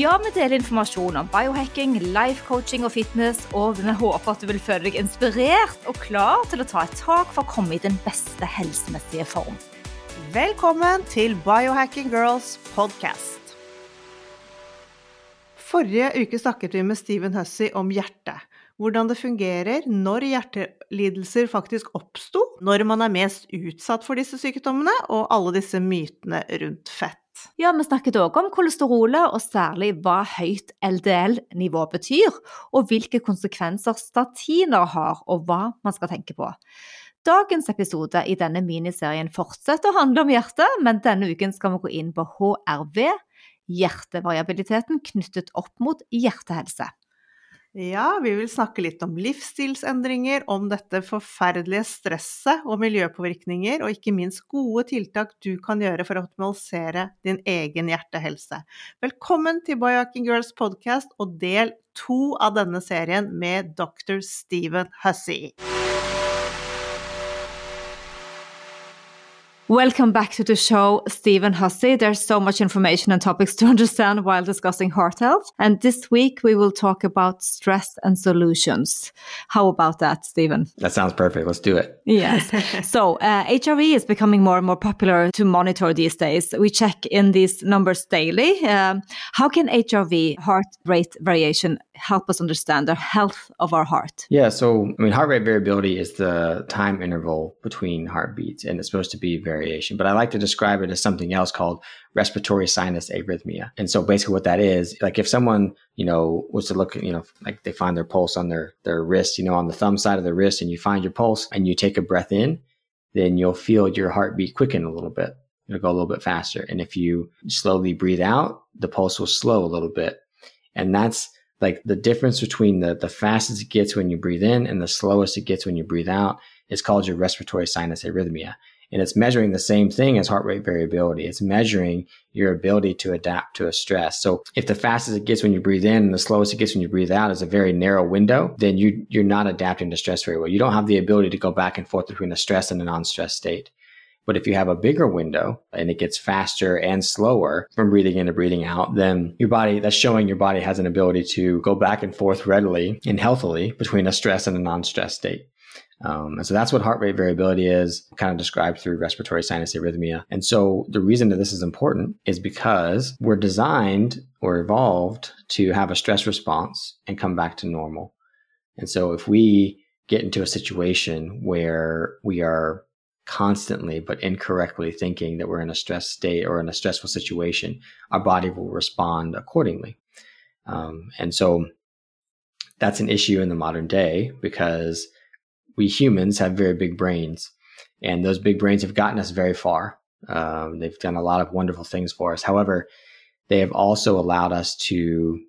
Ja, vi deler informasjon om biohacking, life coaching og fitness, og vi håper at du vil føle deg inspirert og klar til å ta et tak for å komme i den beste helsemessige form. Velkommen til Biohacking Girls podcast. Forrige uke snakket vi med Steven Hussey om hjertet. Hvordan det fungerer når hjertelidelser faktisk oppsto, når man er mest utsatt for disse sykdommene, og alle disse mytene rundt fett. Ja, Vi snakket òg om kolesterolet, og særlig hva høyt LDL-nivå betyr, og hvilke konsekvenser statiner har, og hva man skal tenke på. Dagens episode i denne miniserien fortsetter å handle om hjertet, men denne uken skal vi gå inn på HRV, hjertevariabiliteten knyttet opp mot hjertehelse. Ja, vi vil snakke litt om livsstilsendringer, om dette forferdelige stresset og miljøpåvirkninger, og ikke minst gode tiltak du kan gjøre for å optimalisere din egen hjertehelse. Velkommen til Biohacking Girls podcast og del to av denne serien med dr. Stephen Hussey. Welcome back to the show, Stephen Hussey. There's so much information and topics to understand while discussing heart health. And this week we will talk about stress and solutions. How about that, Stephen? That sounds perfect. Let's do it. Yes. so uh, HRV is becoming more and more popular to monitor these days. We check in these numbers daily. Um, how can HRV, heart rate variation, help us understand the health of our heart? Yeah. So, I mean, heart rate variability is the time interval between heartbeats, and it's supposed to be variation. But I like to describe it as something else called respiratory sinus arrhythmia. And so, basically, what that is, like if someone, you know, was to look you know, like they find their pulse on their their wrist, you know, on the thumb side of the wrist, and you find your pulse, and you take a breath in, then you'll feel your heartbeat quicken a little bit. It'll go a little bit faster. And if you slowly breathe out, the pulse will slow a little bit. And that's like the difference between the, the fastest it gets when you breathe in and the slowest it gets when you breathe out is called your respiratory sinus arrhythmia. And it's measuring the same thing as heart rate variability. It's measuring your ability to adapt to a stress. So if the fastest it gets when you breathe in and the slowest it gets when you breathe out is a very narrow window, then you, you're not adapting to stress very well. You don't have the ability to go back and forth between a stress and a non-stress state. But if you have a bigger window and it gets faster and slower from breathing in to breathing out, then your body, that's showing your body has an ability to go back and forth readily and healthily between a stress and a non-stress state. Um, and so that's what heart rate variability is, kind of described through respiratory sinus arrhythmia. And so the reason that this is important is because we're designed or evolved to have a stress response and come back to normal. And so if we get into a situation where we are constantly but incorrectly thinking that we're in a stress state or in a stressful situation, our body will respond accordingly. Um, and so that's an issue in the modern day because we humans have very big brains, and those big brains have gotten us very far. Um, they've done a lot of wonderful things for us. However, they have also allowed us to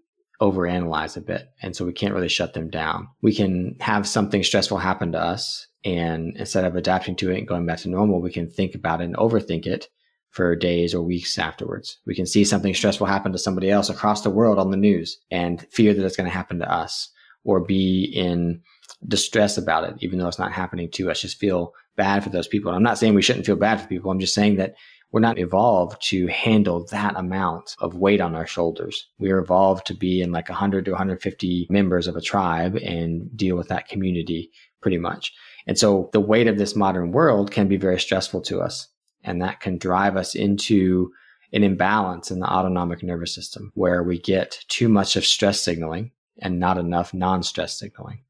overanalyze a bit. And so we can't really shut them down. We can have something stressful happen to us. And instead of adapting to it and going back to normal, we can think about it and overthink it for days or weeks afterwards. We can see something stressful happen to somebody else across the world on the news and fear that it's going to happen to us or be in distress about it, even though it's not happening to us. Just feel bad for those people. And I'm not saying we shouldn't feel bad for people. I'm just saying that we're not evolved to handle that amount of weight on our shoulders. We are evolved to be in like 100 to 150 members of a tribe and deal with that community pretty much. And so the weight of this modern world can be very stressful to us. And that can drive us into an imbalance in the autonomic nervous system where we get too much of stress signaling and not enough non-stress signaling.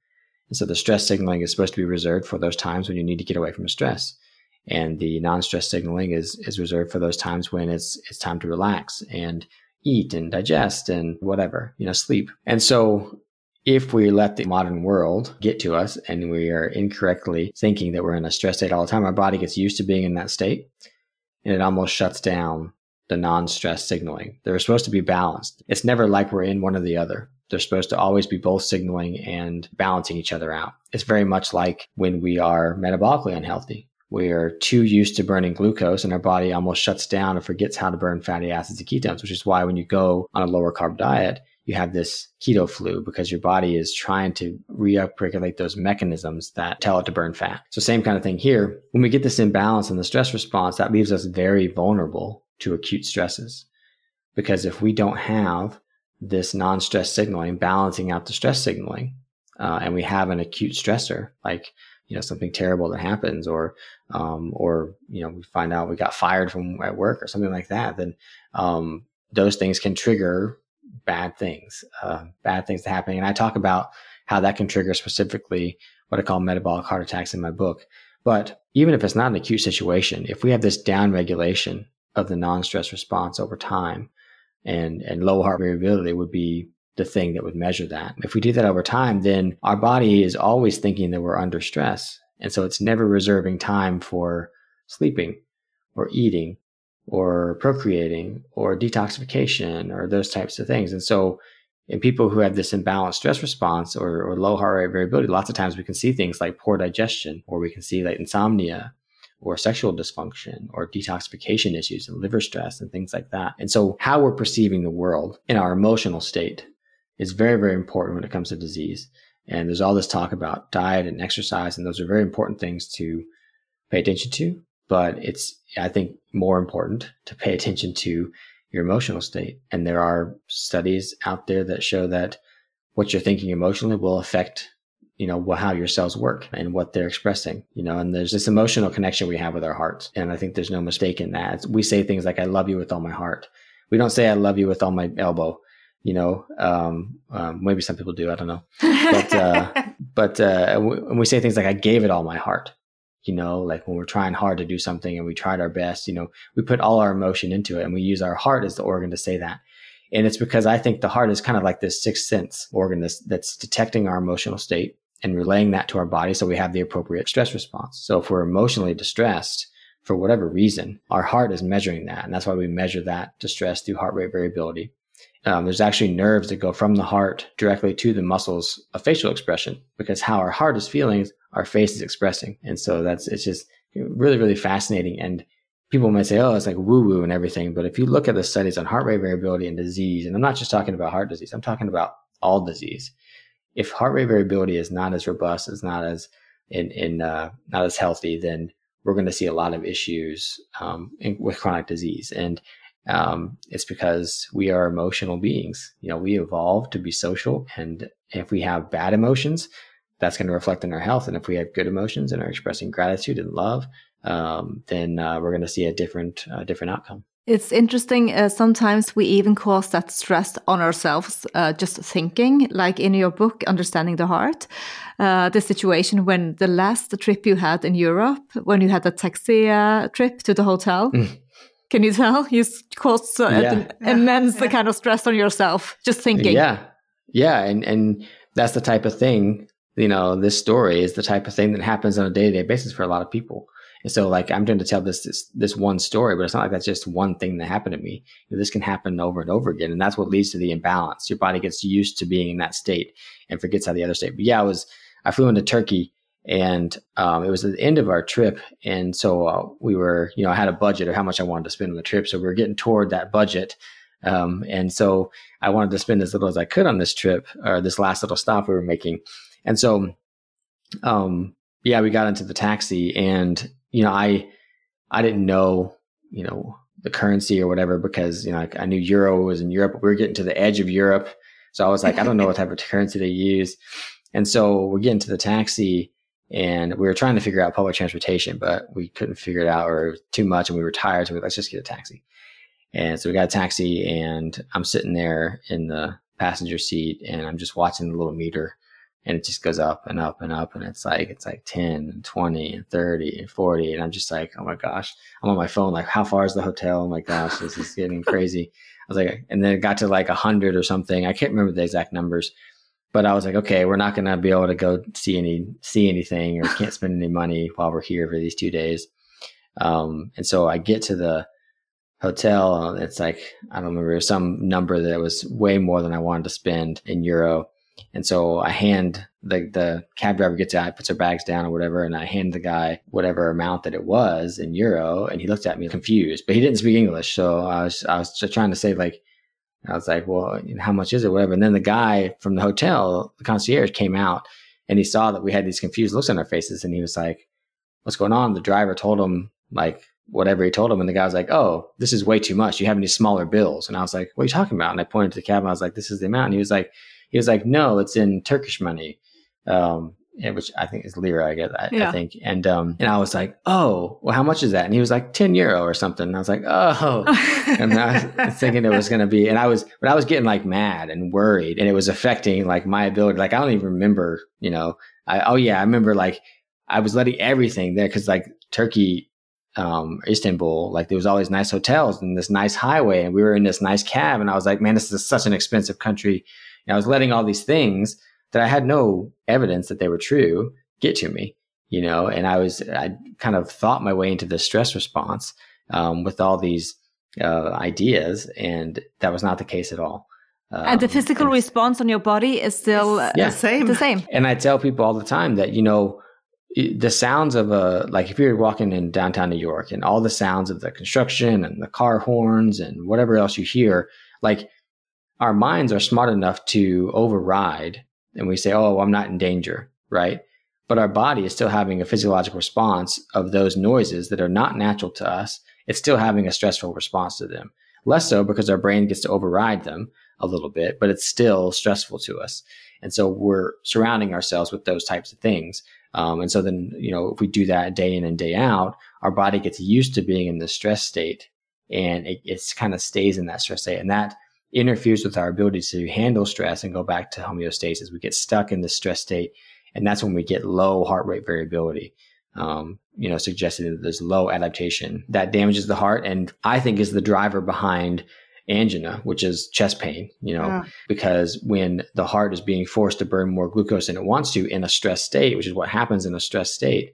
And so the stress signaling is supposed to be reserved for those times when you need to get away from stress. And the non-stress signaling is is reserved for those times when it's it's time to relax and eat and digest and whatever, you know, sleep. And so if we let the modern world get to us and we are incorrectly thinking that we're in a stress state all the time, our body gets used to being in that state and it almost shuts down the non stress signaling. They're supposed to be balanced. It's never like we're in one or the other. They're supposed to always be both signaling and balancing each other out. It's very much like when we are metabolically unhealthy. We are too used to burning glucose and our body almost shuts down and forgets how to burn fatty acids and ketones, which is why when you go on a lower carb diet, you have this keto flu because your body is trying to re-upregulate those mechanisms that tell it to burn fat. So same kind of thing here. When we get this imbalance in the stress response, that leaves us very vulnerable to acute stresses. Because if we don't have this non-stress signaling balancing out the stress signaling, uh, and we have an acute stressor like you know something terrible that happens, or um, or you know we find out we got fired from at work or something like that, then um, those things can trigger bad things, uh, bad things happening. And I talk about how that can trigger specifically what I call metabolic heart attacks in my book. But even if it's not an acute situation, if we have this down regulation of the non-stress response over time and, and low heart variability would be the thing that would measure that. If we do that over time, then our body is always thinking that we're under stress. And so it's never reserving time for sleeping or eating or procreating or detoxification or those types of things. And so in people who have this imbalanced stress response or, or low heart rate variability, lots of times we can see things like poor digestion, or we can see like insomnia, or sexual dysfunction, or detoxification issues and liver stress and things like that. And so how we're perceiving the world in our emotional state is very, very important when it comes to disease. And there's all this talk about diet and exercise, and those are very important things to pay attention to. But it's, I think, more important to pay attention to your emotional state. And there are studies out there that show that what you're thinking emotionally will affect you know how your cells work and what they're expressing you know and there's this emotional connection we have with our hearts and i think there's no mistake in that we say things like i love you with all my heart we don't say i love you with all my elbow you know um, um, maybe some people do i don't know but uh, but uh, and we say things like i gave it all my heart you know, like when we're trying hard to do something and we tried our best, you know, we put all our emotion into it and we use our heart as the organ to say that. And it's because I think the heart is kind of like this sixth sense organ that's, that's detecting our emotional state and relaying that to our body so we have the appropriate stress response. So if we're emotionally distressed for whatever reason, our heart is measuring that. And that's why we measure that distress through heart rate variability. Um, there's actually nerves that go from the heart directly to the muscles of facial expression because how our heart is feeling, our face is expressing. And so that's, it's just really, really fascinating. And people might say, oh, it's like woo woo and everything. But if you look at the studies on heart rate variability and disease, and I'm not just talking about heart disease, I'm talking about all disease. If heart rate variability is not as robust, is not as in, in uh, not as healthy, then we're going to see a lot of issues um, in, with chronic disease. And um, it's because we are emotional beings. You know, we evolved to be social, and if we have bad emotions, that's going to reflect in our health. And if we have good emotions and are expressing gratitude and love, um, then uh, we're going to see a different, uh, different outcome. It's interesting. Uh, sometimes we even cause that stress on ourselves, uh, just thinking. Like in your book, Understanding the Heart, uh, the situation when the last trip you had in Europe, when you had a taxi uh, trip to the hotel. Mm can you tell? You caused uh, yeah. immense yeah. kind of stress on yourself just thinking. Yeah, yeah, and and that's the type of thing. You know, this story is the type of thing that happens on a day to day basis for a lot of people. And so, like, I'm trying to tell this, this this one story, but it's not like that's just one thing that happened to me. You know, this can happen over and over again, and that's what leads to the imbalance. Your body gets used to being in that state and forgets how the other state. But yeah, I was I flew into Turkey and um, it was the end of our trip. And so uh, we were you know i had a budget of how much i wanted to spend on the trip. So we were getting toward that budget. Um, and so i wanted to spend as little as i could on this trip or this last little stop we were making. And so um, yeah we got into the taxi and you know i i didn't know you know the currency or whatever because you know I, I knew euro was in europe we were getting to the edge of europe. So i was like i don't know what type of currency they use. And so we're getting to the taxi and we were trying to figure out public transportation, but we couldn't figure it out or too much, and we were tired. So we let's just get a taxi. And so we got a taxi, and I'm sitting there in the passenger seat and I'm just watching the little meter and it just goes up and up and up and it's like it's like 10 and 20 and 30 and 40 and i'm just like oh my gosh i'm on my phone like how far is the hotel oh my gosh this is getting crazy i was like and then it got to like 100 or something i can't remember the exact numbers but i was like okay we're not going to be able to go see any see anything or can't spend any money while we're here for these two days. Um, and so i get to the hotel it's like i don't remember some number that was way more than i wanted to spend in euro. And so I hand the the cab driver gets out, puts her bags down or whatever, and I hand the guy whatever amount that it was in euro, and he looked at me confused, but he didn't speak English, so I was I was trying to say like, I was like, well, how much is it, whatever, and then the guy from the hotel, the concierge, came out, and he saw that we had these confused looks on our faces, and he was like, what's going on? The driver told him like whatever he told him, and the guy was like, oh, this is way too much. You have any smaller bills? And I was like, what are you talking about? And I pointed to the cab, and I was like, this is the amount, and he was like he was like, no, it's in Turkish money. Um, which I think is lira, I guess, I, yeah. I, think. And, um, and I was like, oh, well, how much is that? And he was like 10 euro or something. And I was like, oh, and I was thinking it was going to be, and I was, but I was getting like mad and worried and it was affecting like my ability. Like, I don't even remember, you know, I, oh yeah, I remember like I was letting everything there. Cause like Turkey, um, Istanbul, like there was all these nice hotels and this nice highway and we were in this nice cab. And I was like, man, this is such an expensive country and I was letting all these things that I had no evidence that they were true get to me, you know, and I was, I kind of thought my way into the stress response um, with all these uh, ideas, and that was not the case at all. Um, and the physical and, response on your body is still uh, yeah. the same. The same. And I tell people all the time that, you know, the sounds of a like if you're walking in downtown New York and all the sounds of the construction and the car horns and whatever else you hear, like our minds are smart enough to override and we say, oh, I'm not in danger, right? But our body is still having a physiological response of those noises that are not natural to us. It's still having a stressful response to them. Less so because our brain gets to override them a little bit, but it's still stressful to us. And so we're surrounding ourselves with those types of things. Um, and so then, you know, if we do that day in and day out, our body gets used to being in the stress state and it, it's kind of stays in that stress state. And that interferes with our ability to handle stress and go back to homeostasis. We get stuck in the stress state, and that's when we get low heart rate variability. Um, you know, suggesting that there's low adaptation that damages the heart, and I think is the driver behind angina, which is chest pain. You know, yeah. because when the heart is being forced to burn more glucose than it wants to in a stress state, which is what happens in a stress state,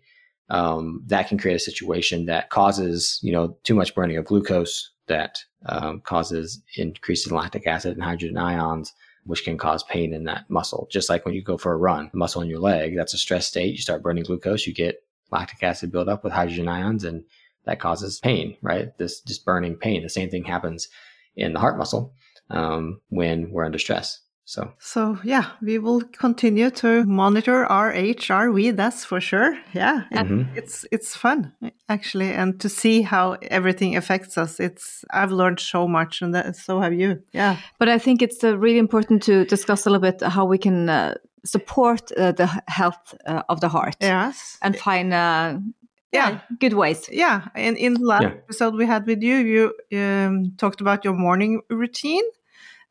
um, that can create a situation that causes you know too much burning of glucose that um, causes increase in lactic acid and hydrogen ions, which can cause pain in that muscle. Just like when you go for a run, the muscle in your leg, that's a stress state. You start burning glucose, you get lactic acid buildup with hydrogen ions, and that causes pain, right? This just burning pain. The same thing happens in the heart muscle um, when we're under stress. So, so yeah, we will continue to monitor our HRV. That's for sure. Yeah, mm-hmm. it's it's fun actually, and to see how everything affects us. It's I've learned so much, and that, so have you. Yeah, but I think it's uh, really important to discuss a little bit how we can uh, support uh, the health uh, of the heart. Yes, and find uh, yeah good ways yeah in in the last yeah. episode we had with you you um, talked about your morning routine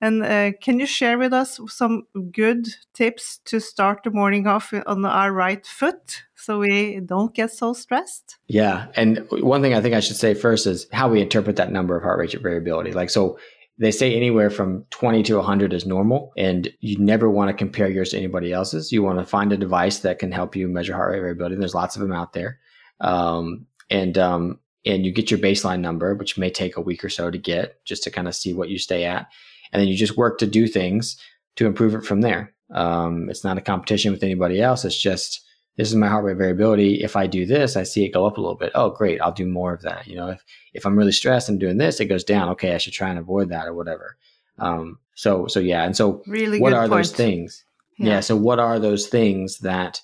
and uh, can you share with us some good tips to start the morning off on our right foot so we don't get so stressed? Yeah. And one thing I think I should say first is how we interpret that number of heart rate variability. Like, so they say anywhere from 20 to 100 is normal, and you never want to compare yours to anybody else's. You want to find a device that can help you measure heart rate variability. There's lots of them out there. Um, and, um, and you get your baseline number, which may take a week or so to get just to kind of see what you stay at and then you just work to do things to improve it from there. Um, it's not a competition with anybody else. It's just this is my heart rate variability. If I do this, I see it go up a little bit. Oh, great! I'll do more of that. You know, if if I'm really stressed and doing this, it goes down. Okay, I should try and avoid that or whatever. Um, so so yeah, and so really what are point. those things? Yeah. yeah. So what are those things that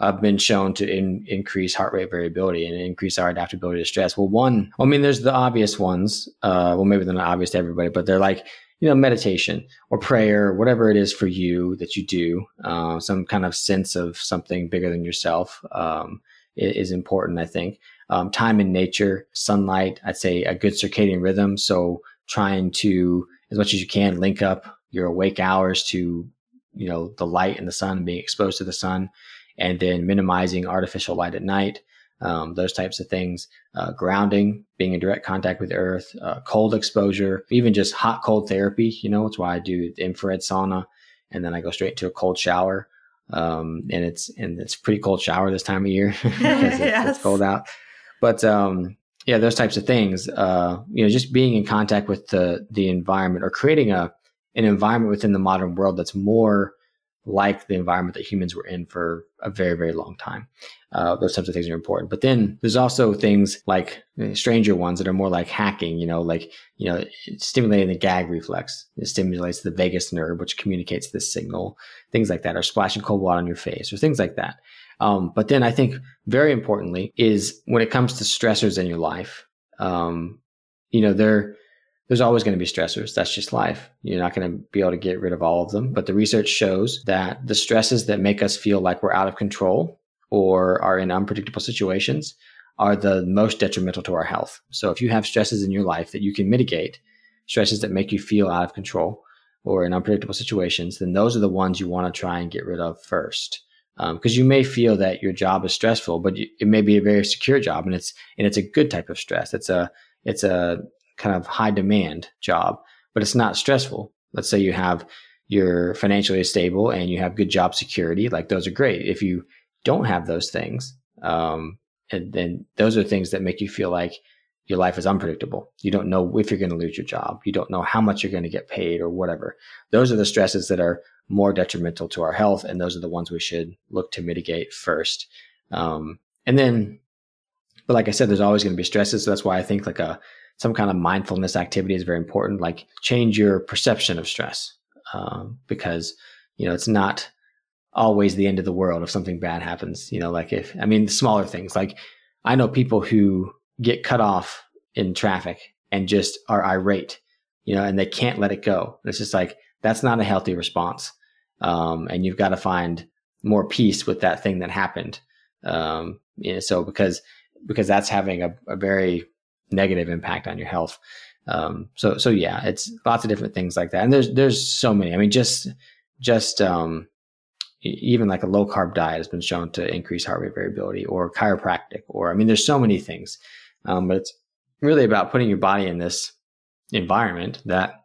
have been shown to in, increase heart rate variability and increase our adaptability to stress? Well, one, I mean, there's the obvious ones. Uh, well, maybe they're not obvious to everybody, but they're like you know, meditation or prayer, whatever it is for you that you do, uh, some kind of sense of something bigger than yourself um, is important, I think. Um, time in nature, sunlight, I'd say a good circadian rhythm. So trying to, as much as you can, link up your awake hours to, you know, the light and the sun, being exposed to the sun, and then minimizing artificial light at night. Um, those types of things, uh, grounding, being in direct contact with earth, uh, cold exposure, even just hot cold therapy. You know, it's why I do the infrared sauna, and then I go straight to a cold shower. Um, and it's and it's pretty cold shower this time of year because it's, Yes. it's cold out. But um, yeah, those types of things. Uh, you know, just being in contact with the the environment or creating a an environment within the modern world that's more like the environment that humans were in for a very very long time. Uh, those types of things are important. But then there's also things like uh, stranger ones that are more like hacking. You know, like you know, stimulating the gag reflex. It stimulates the vagus nerve, which communicates this signal. Things like that, or splashing cold water on your face, or things like that. Um, but then I think very importantly is when it comes to stressors in your life, um, you know, there, there's always going to be stressors. That's just life. You're not going to be able to get rid of all of them. But the research shows that the stresses that make us feel like we're out of control or are in unpredictable situations are the most detrimental to our health. So if you have stresses in your life that you can mitigate, stresses that make you feel out of control or in unpredictable situations, then those are the ones you want to try and get rid of first because um, you may feel that your job is stressful, but you, it may be a very secure job, and it's and it's a good type of stress. It's a it's a kind of high demand job, but it's not stressful. Let's say you have you're financially stable and you have good job security, like those are great. If you don't have those things, um, and then those are things that make you feel like your life is unpredictable. You don't know if you're going to lose your job. You don't know how much you're going to get paid or whatever. Those are the stresses that are more detrimental to our health. And those are the ones we should look to mitigate first. Um, and then, but like I said, there's always going to be stresses. So that's why I think like a, some kind of mindfulness activity is very important. Like change your perception of stress. Um, because, you know, it's not always the end of the world if something bad happens, you know, like if, I mean, smaller things, like I know people who get cut off in traffic and just are irate, you know, and they can't let it go. It's just like, that's not a healthy response. Um, and you've got to find more peace with that thing that happened. Um, you know, so because, because that's having a, a very negative impact on your health. Um, so, so yeah, it's lots of different things like that. And there's, there's so many, I mean, just, just, um, even like a low carb diet has been shown to increase heart rate variability or chiropractic, or, I mean, there's so many things. Um, but it's really about putting your body in this environment that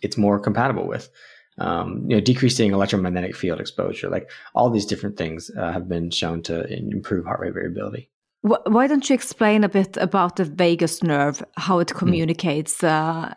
it's more compatible with. Um, you know, decreasing electromagnetic field exposure, like all these different things uh, have been shown to improve heart rate variability. Why don't you explain a bit about the vagus nerve, how it communicates, uh,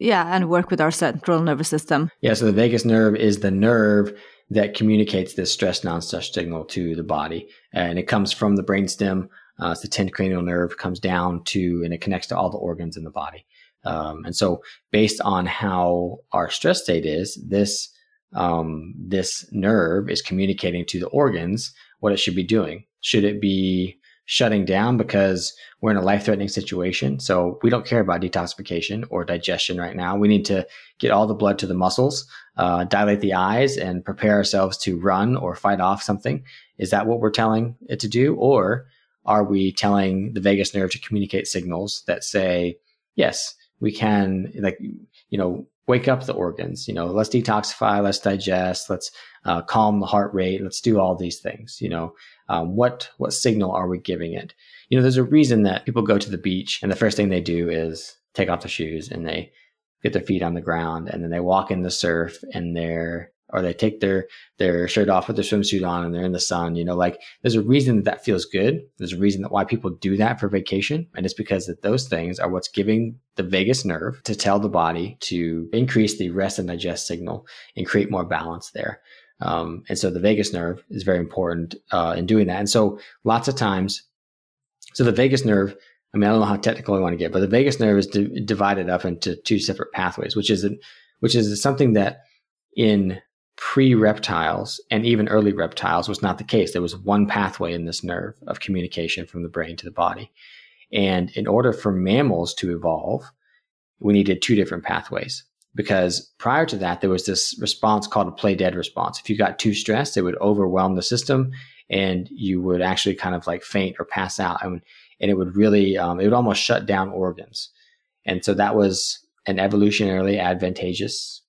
yeah, and work with our central nervous system? Yeah, so the vagus nerve is the nerve that communicates this stress non-stress signal to the body, and it comes from the brainstem. Uh, it's the 10th cranial nerve comes down to, and it connects to all the organs in the body. Um, and so, based on how our stress state is, this um, this nerve is communicating to the organs what it should be doing. Should it be shutting down because we're in a life threatening situation? So we don't care about detoxification or digestion right now. We need to get all the blood to the muscles, uh, dilate the eyes, and prepare ourselves to run or fight off something. Is that what we're telling it to do, or are we telling the vagus nerve to communicate signals that say, yes, we can like you know wake up the organs you know let's detoxify let's digest let's uh, calm the heart rate let's do all these things you know. Um, what what signal are we giving it? You know there's a reason that people go to the beach and the first thing they do is take off the shoes and they get their feet on the ground and then they walk in the surf and they're or they take their their shirt off with their swimsuit on and they're in the sun you know like there's a reason that that feels good. There's a reason that why people do that for vacation. And it's because that those things are what's giving the vagus nerve to tell the body to increase the rest and digest signal and create more balance there. Um, and so the vagus nerve is very important uh, in doing that. And so lots of times so the vagus nerve I mean, I don't know how technical I want to get, but the vagus nerve is di- divided up into two separate pathways, which is, which is something that in pre reptiles and even early reptiles was not the case. There was one pathway in this nerve of communication from the brain to the body. And in order for mammals to evolve, we needed two different pathways because prior to that, there was this response called a play dead response. If you got too stressed, it would overwhelm the system and you would actually kind of like faint or pass out. And, and it would really, um, it would almost shut down organs. And so that was an evolutionarily advantageous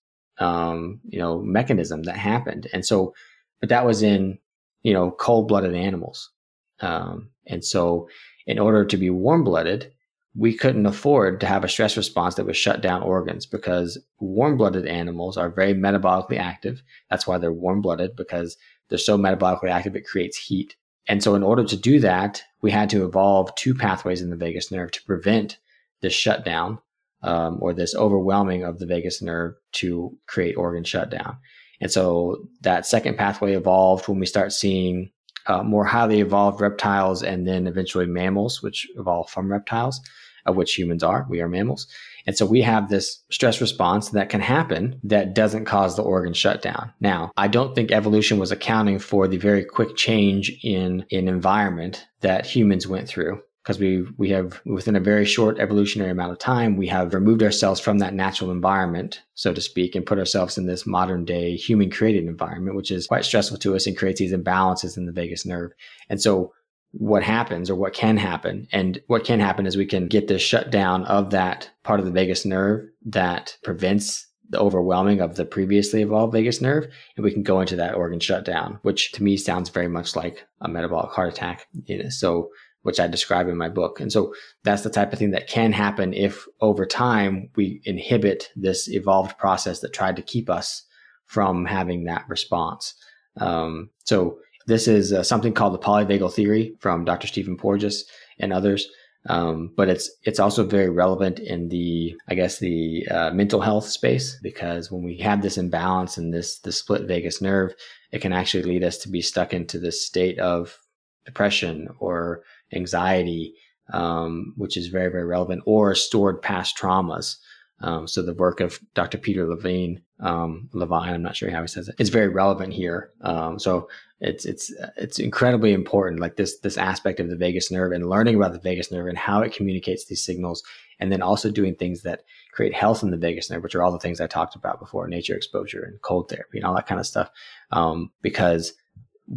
um, you know, mechanism that happened. And so, but that was in, you know, cold blooded animals. Um, and so in order to be warm blooded, we couldn't afford to have a stress response that would shut down organs because warm blooded animals are very metabolically active. That's why they're warm blooded because they're so metabolically active, it creates heat. And so, in order to do that, we had to evolve two pathways in the vagus nerve to prevent this shutdown um, or this overwhelming of the vagus nerve to create organ shutdown. And so, that second pathway evolved when we start seeing uh, more highly evolved reptiles and then eventually mammals, which evolved from reptiles, of which humans are. We are mammals. And so we have this stress response that can happen that doesn't cause the organ shutdown. Now, I don't think evolution was accounting for the very quick change in, in environment that humans went through because we we have within a very short evolutionary amount of time we have removed ourselves from that natural environment so to speak and put ourselves in this modern day human created environment which is quite stressful to us and creates these imbalances in the vagus nerve. And so what happens or what can happen and what can happen is we can get this shutdown of that part of the vagus nerve that prevents the overwhelming of the previously evolved vagus nerve and we can go into that organ shutdown which to me sounds very much like a metabolic heart attack. So which I describe in my book. And so that's the type of thing that can happen if over time we inhibit this evolved process that tried to keep us from having that response. Um, so this is uh, something called the polyvagal theory from Dr. Stephen Porges and others. Um, but it's it's also very relevant in the I guess the uh, mental health space because when we have this imbalance and this the split vagus nerve, it can actually lead us to be stuck into this state of depression or anxiety, um, which is very, very relevant, or stored past traumas. Um, so the work of Dr. Peter Levine, um, Levine, I'm not sure how he says it, is very relevant here. Um, so it's it's it's incredibly important, like this this aspect of the vagus nerve and learning about the vagus nerve and how it communicates these signals, and then also doing things that create health in the vagus nerve, which are all the things I talked about before, nature exposure and cold therapy and all that kind of stuff. Um, because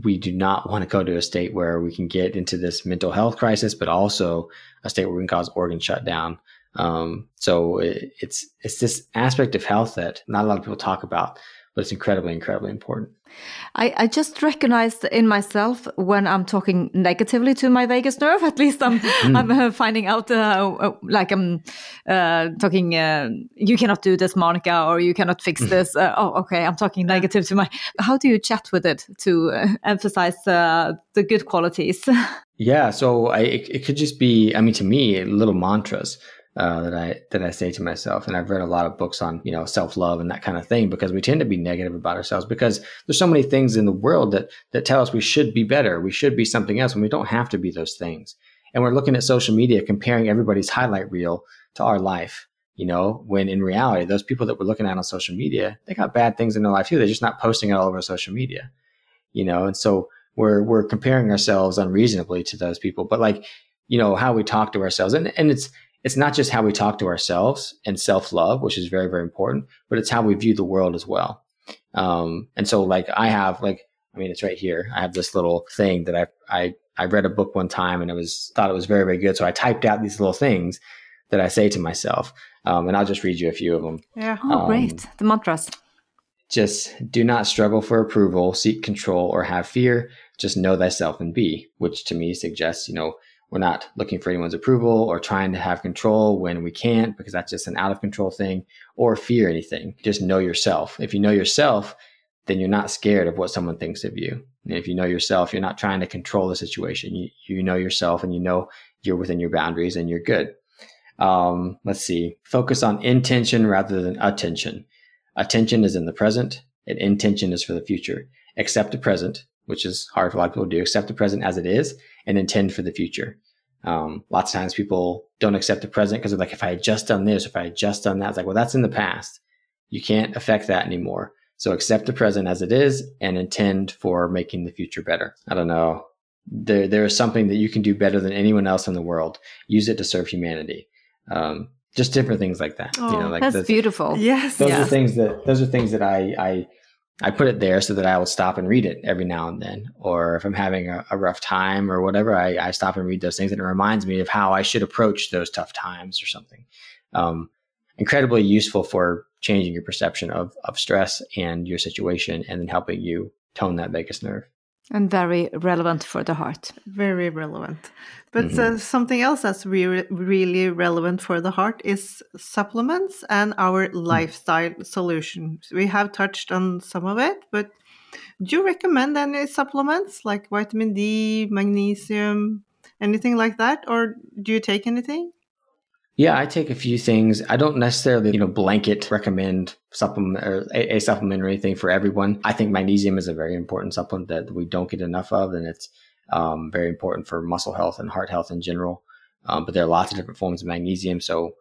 we do not want to go to a state where we can get into this mental health crisis, but also a state where we can cause organ shutdown. Um, so it, it's it's this aspect of health that not a lot of people talk about, but it's incredibly, incredibly important. I, I just recognized in myself when I'm talking negatively to my vagus nerve. At least I'm mm. I'm uh, finding out uh, uh, like I'm uh, talking. Uh, you cannot do this, Monica, or you cannot fix hmm. this. Uh, oh, okay. I'm talking negative to my. How do you chat with it to emphasize the good qualities? yeah, so I, it, it could just be. I mean, to me, little mantras uh, that I that I say to myself. And I've read a lot of books on you know self love and that kind of thing because we tend to be negative about ourselves because there's so many things in the world that that tell us we should be better, we should be something else, and we don't have to be those things. And we're looking at social media comparing everybody's highlight reel to our life. You know, when in reality, those people that we're looking at on social media, they got bad things in their life too. They're just not posting it all over social media. You know, and so we're we're comparing ourselves unreasonably to those people. But like, you know, how we talk to ourselves, and and it's it's not just how we talk to ourselves and self love, which is very, very important, but it's how we view the world as well. Um, and so like I have like, I mean, it's right here. I have this little thing that I, I, I read a book one time and it was, thought it was very, very good. So I typed out these little things that I say to myself. Um, and I'll just read you a few of them. Yeah. Oh, um, great. The mantras. Just do not struggle for approval, seek control, or have fear. Just know thyself and be, which to me suggests, you know, we're not looking for anyone's approval or trying to have control when we can't because that's just an out of control thing or fear anything. Just know yourself. If you know yourself, then you're not scared of what someone thinks of you. And if you know yourself, you're not trying to control the situation. You, you know yourself and you know you're within your boundaries and you're good. Um, let's see. Focus on intention rather than attention. Attention is in the present and intention is for the future. Accept the present, which is hard for a lot of people to do. Accept the present as it is and intend for the future. Um, lots of times people don't accept the present because they're like, if I had just done this, if I had just done that, it's like, well, that's in the past. You can't affect that anymore. So accept the present as it is and intend for making the future better. I don't know. There, there is something that you can do better than anyone else in the world. Use it to serve humanity. Um, just different things like that. Oh, you know, like that's beautiful. Yes. Those yes. are things that, those are things that I, I, I put it there so that I will stop and read it every now and then. Or if I'm having a, a rough time or whatever, I, I, stop and read those things and it reminds me of how I should approach those tough times or something. Um, incredibly useful for changing your perception of, of stress and your situation and then helping you tone that vagus nerve. And very relevant for the heart. Very relevant. But uh, something else that's re- really relevant for the heart is supplements and our lifestyle solutions. We have touched on some of it, but do you recommend any supplements like vitamin D, magnesium, anything like that? Or do you take anything? Yeah, I take a few things. I don't necessarily, you know, blanket recommend supplement or a, a supplement or anything for everyone. I think magnesium is a very important supplement that we don't get enough of, and it's um, very important for muscle health and heart health in general. Um, but there are lots of different forms of magnesium, so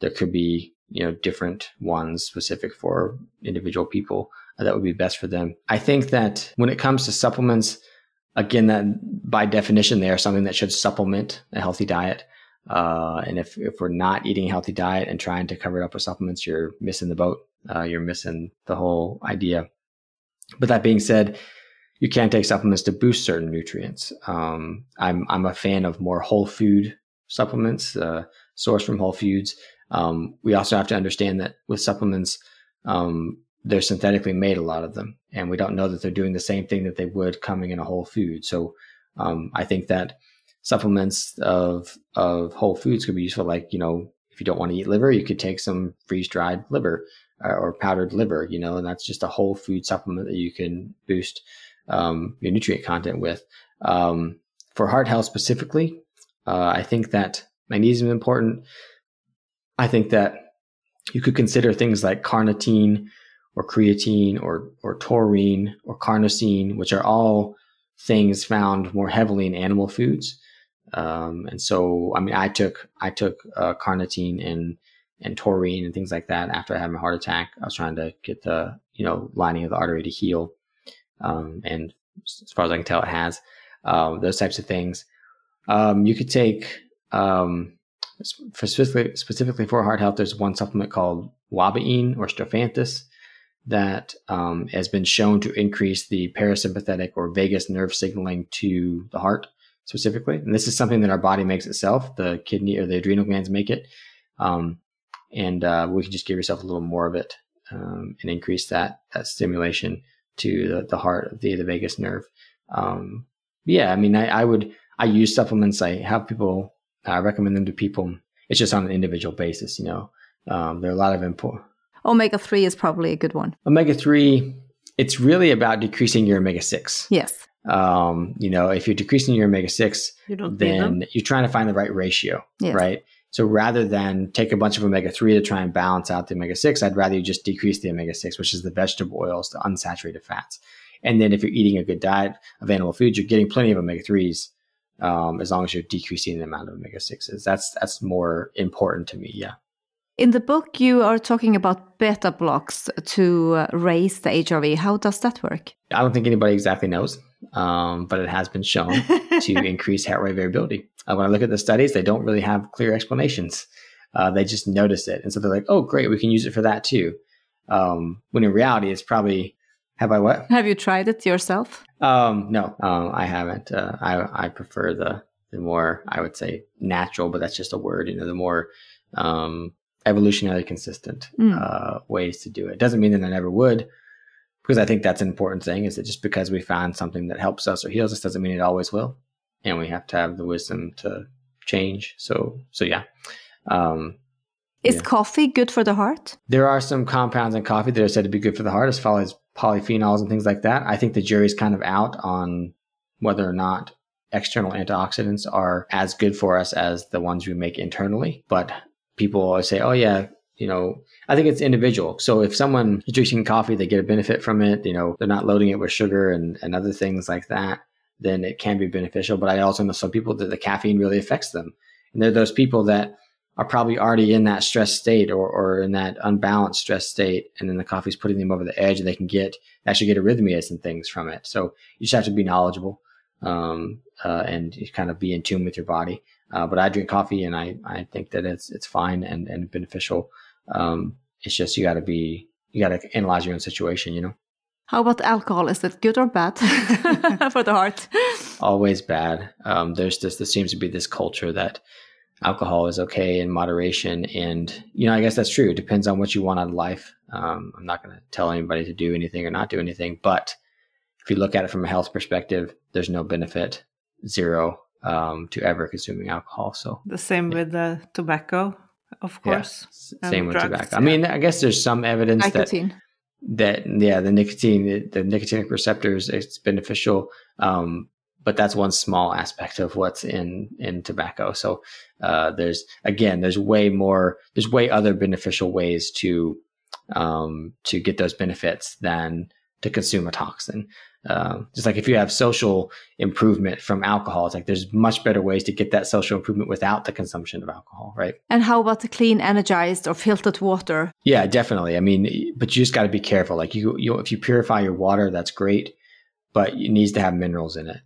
there could be, you know, different ones specific for individual people that would be best for them. I think that when it comes to supplements, again, that by definition, they are something that should supplement a healthy diet. Uh, and if, if we're not eating a healthy diet and trying to cover it up with supplements, you're missing the boat. Uh, you're missing the whole idea. But that being said, you can take supplements to boost certain nutrients. Um, I'm I'm a fan of more whole food supplements, uh, sourced from whole foods. Um, we also have to understand that with supplements, um, they're synthetically made a lot of them, and we don't know that they're doing the same thing that they would coming in a whole food. So um, I think that supplements of of whole foods could be useful. Like you know, if you don't want to eat liver, you could take some freeze dried liver uh, or powdered liver. You know, and that's just a whole food supplement that you can boost um, your nutrient content with. Um, for heart health specifically, uh, I think that magnesium is important. I think that you could consider things like carnitine or creatine or or taurine or carnosine, which are all things found more heavily in animal foods. Um, and so, I mean, I took I took uh, carnitine and and taurine and things like that after I had my heart attack. I was trying to get the you know lining of the artery to heal, um, and as far as I can tell, it has um, those types of things. Um, you could take um, for specifically specifically for heart health. There's one supplement called ouabain or Strophanthus that um, has been shown to increase the parasympathetic or vagus nerve signaling to the heart specifically. And this is something that our body makes itself. The kidney or the adrenal glands make it. Um, and uh, we can just give yourself a little more of it um, and increase that, that stimulation to the, the heart, of the, the vagus nerve. Um, yeah, I mean, I, I, would, I use supplements. I have people, I recommend them to people. It's just on an individual basis, you know. Um, there are a lot of important. Omega 3 is probably a good one. Omega 3, it's really about decreasing your omega 6. Yes. Um, you know, if you're decreasing your omega 6, You don't need them. then you're trying to find the right ratio, right? So rather than take a bunch of omega 3 to try and balance out the omega 6, I'd rather you just decrease the omega 6, which is the vegetable oils, the unsaturated fats. And then if you're eating a good diet of animal foods, you're getting plenty of omega 3s um, as long as you're decreasing the amount of omega 6s. That's, that's more important to me. Yeah. In the book, you are talking about beta blocks to uh, raise the HRV. How does that work? I don't think anybody exactly knows, um, but it has been shown to increase heart rate variability. Uh, when I look at the studies, they don't really have clear explanations. Uh, they just notice it, and so they're like, "Oh, great, we can use it for that too." Um, when in reality, it's probably have I what? Have you tried it yourself? Um, no, um, I haven't. Uh, I I prefer the the more I would say natural, but that's just a word. You know, the more um, evolutionary consistent Mm. uh, ways to do it. Doesn't mean that I never would, because I think that's an important thing. Is that just because we find something that helps us or heals us doesn't mean it always will, and we have to have the wisdom to change. So so yeah. Um, Is Yeah. coffee good for the heart? there are some compounds in coffee that are said to be good for the heart, as far as polyphenols and things like that. I think the jury's kind of out on whether or not external antioxidants are as good for us as the ones we make internally. But people always say, oh, yeah, you know, I think it's individual. So if someone is drinking coffee, they get a benefit from it, you know, they're not loading it with sugar and, and other things like that, then it can be beneficial. But I also know some people that the caffeine really affects them. And they're those people that are probably already in that stress state or, or in that unbalanced stress state. And then the coffee's putting them over the edge and they can get, actually get arrhythmias and things from it. So you just have to be knowledgeable, um, uh, and kind of be in tune with your body. Uh, but I drink coffee and I, I think that it's, it's fine and, and beneficial. Um, it's just, you gotta be, you gotta analyze your own situation, you know, How about alcohol? Is it good or bad for the heart? always bad. Um, there's this, there seems to be this culture that, alcohol is okay in moderation. And, you know, I guess that's true. It depends on what you want out of life. Um, I'm not going to tell anybody to do anything or not do anything. But if you look at it from a health perspective, there's no benefit, zero, um, to ever consuming alcohol. So, The same with the tobacco, of course. s- and same with drugs, tobacco. I mean, I guess there's some evidence that that yeah the nicotine the, the nicotinic receptors it's beneficial um but that's one small aspect of what's in in tobacco so uh there's again there's way more there's way other beneficial ways to um to get those benefits than to consume a toxin um, just like if you have social improvement from alcohol it's like there's much better ways to get that social improvement without the consumption of alcohol right And how about the clean, energized, or filtered water? yeah, definitely. I mean, but you just got to be careful. Like you, you, if you purify your water, that's great, but it needs to have minerals in it.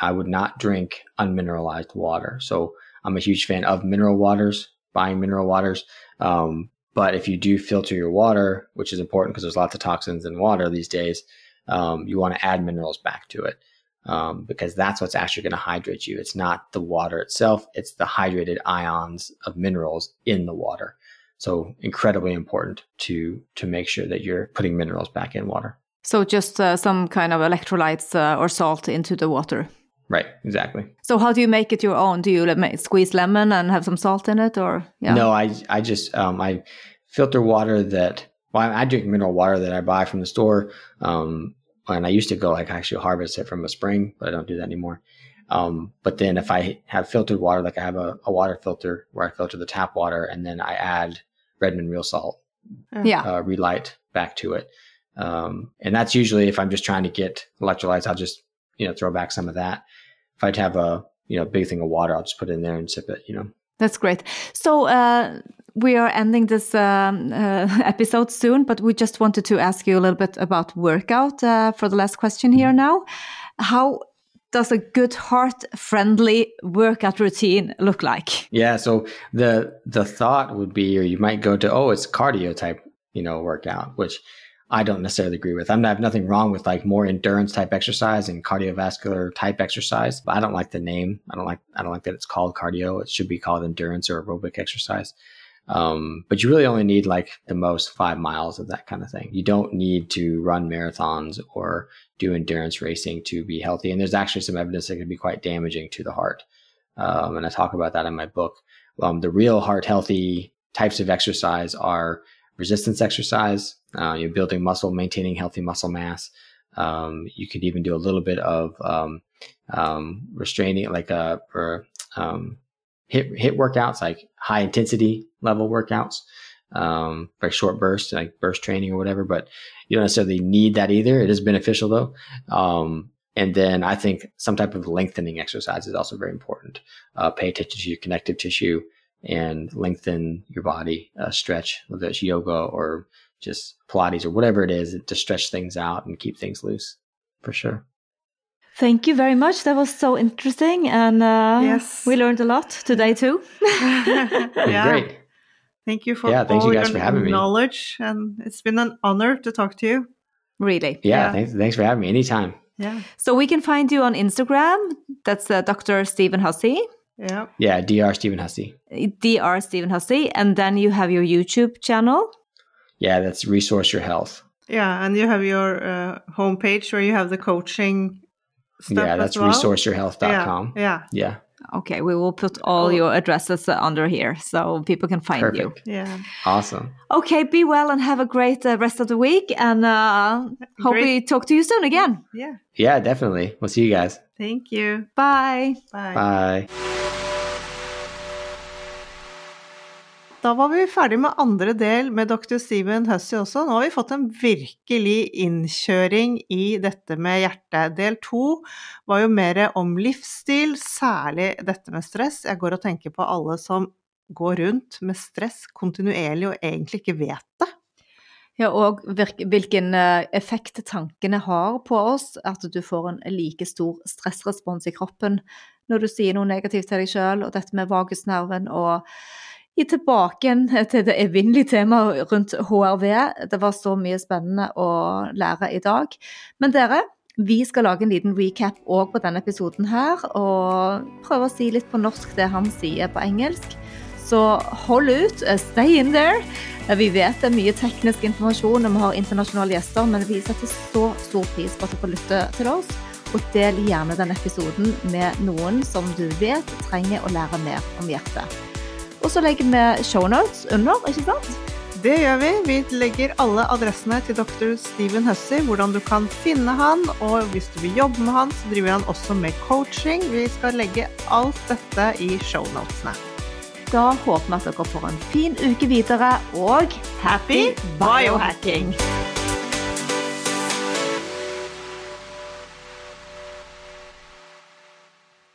I would not drink unmineralized water. So I'm a huge fan of mineral waters, buying mineral waters. Um, but if you do filter your water, which is important because there's lots of toxins in water these days, um, you want to add minerals back to it um, because that's what's actually going to hydrate you. It's not the water itself; it's the hydrated ions of minerals in the water. So incredibly important to to make sure that you're putting minerals back in water. So just uh, some kind of electrolytes uh, or salt into the water. Right, exactly. So how do you make it your own? Do you squeeze lemon and have some salt in it, or yeah? No, I I just um, I filter water that well I drink mineral water that I buy from the store. Um, and I used to go like actually harvest it from a spring, but I don't do that anymore. Um, but then if I have filtered water, like I have a, a water filter where I filter the tap water, and then I add Redmond real salt, Yeah. uh, ReLyte back to it. Um, and that's usually if I'm just trying to get electrolytes, I'll just you know throw back some of that. If I'd have a you know big thing of water, I'll just put it in there and sip it. You know. That's great. So uh, we are ending this um, uh, episode soon, but we just wanted to ask you a little bit about workout uh, for the last question here now. How does a good heart-friendly workout routine look like? Yeah. So the the thought would be, or you might go to, oh, it's cardio type, you know, workout, which I don't necessarily agree with. I'm, I have nothing wrong with like more endurance type exercise and cardiovascular type exercise, but I don't like the name. I don't like I don't like that it's called cardio. It should be called endurance or aerobic exercise. Um, but you really only need like the most five miles of that kind of thing. You don't need to run marathons or do endurance racing to be healthy. And there's actually some evidence that can be quite damaging to the heart. Um, and I talk about that in my book. Um, the real heart healthy types of exercise are resistance exercise, uh, you're building muscle, maintaining healthy muscle mass. Um, you could even do a little bit of um, um, restraining, like uh, or, um, HIIT HIIT workouts, like high intensity level workouts, um, like short bursts, like burst training or whatever. But you don't necessarily need that either. It is beneficial though. Um, and then I think some type of lengthening exercise is also very important. Uh, pay attention to your connective tissue and lengthen your body, uh, stretch, whether it's yoga or just Pilates or whatever it is, to stretch things out and keep things loose for sure. Thank you very much. That was so interesting, and uh, Yes. we learned a lot today too. yeah. Great. Thank you for Yeah, thanks all you guys your for having me. knowledge, and it's been an honor to talk to you. really. Yeah, Yeah. Thanks, thanks for having me anytime. Yeah, So we can find you on Instagram. That's uh, Dr. Stephen Hussey, yeah, Yeah, Dr. Stephen Hussey. Dr. Stephen Hussey, and then you have your YouTube channel. Yeah, that's Resource Your Health. yeah. And you have your uh, homepage where you have the coaching stuff. yeah, as that's well. resourceyourhealth.com. Yeah, yeah, Yeah, Okay, we will put all your addresses uh, under here so people can find you. yeah. Awesome. Okay, be well and have a great uh, rest of the week, and uh, hope Great. we talk to you soon again. Yeah. Yeah, definitely. We'll see you guys. Thank you. Bye. Bye. Bye. Da var vi ferdig med andre del med dr. Steven Hussey også. Nå har vi fått en virkelig innkjøring i dette med hjertet. Del to var jo mer om livsstil, særlig dette med stress. Jeg går og tenker på alle som går rundt med stress kontinuerlig og egentlig ikke vet det. Ja, og hvilken eh, effekt tankene har på oss. At du får en like stor stressrespons i kroppen når du sier noe negativt til deg sjøl, og dette med vagusnerven og tilbake igjen til det evinnelige temaet rundt HRV. Det var så mye spennende å lære i dag. Men dere, Vi skal lage en liten recap òg på denne episoden her, og prøve å si litt på norsk det han sier på engelsk. Så hold ut, eh, stay in there. Eh, Vi vet det er mye teknisk informasjon, og vi har internasjonale gjester, men vi setter så stor pris på at dere lytter til oss. Og del gjerne denne episoden med noen som du vet trenger å lære mer om hjertet. Og så legger vi shownotes under, ikke sant? Det gjør vi. Vi legger alle adressene til dr. Steven Hussey, hvordan du kan finne han, og hvis du vil jobbe med han, så driver han også med coaching. Vi skal legge alt dette i shownotene. Da håper vi at dere får en fin uke videre, og happy biohacking!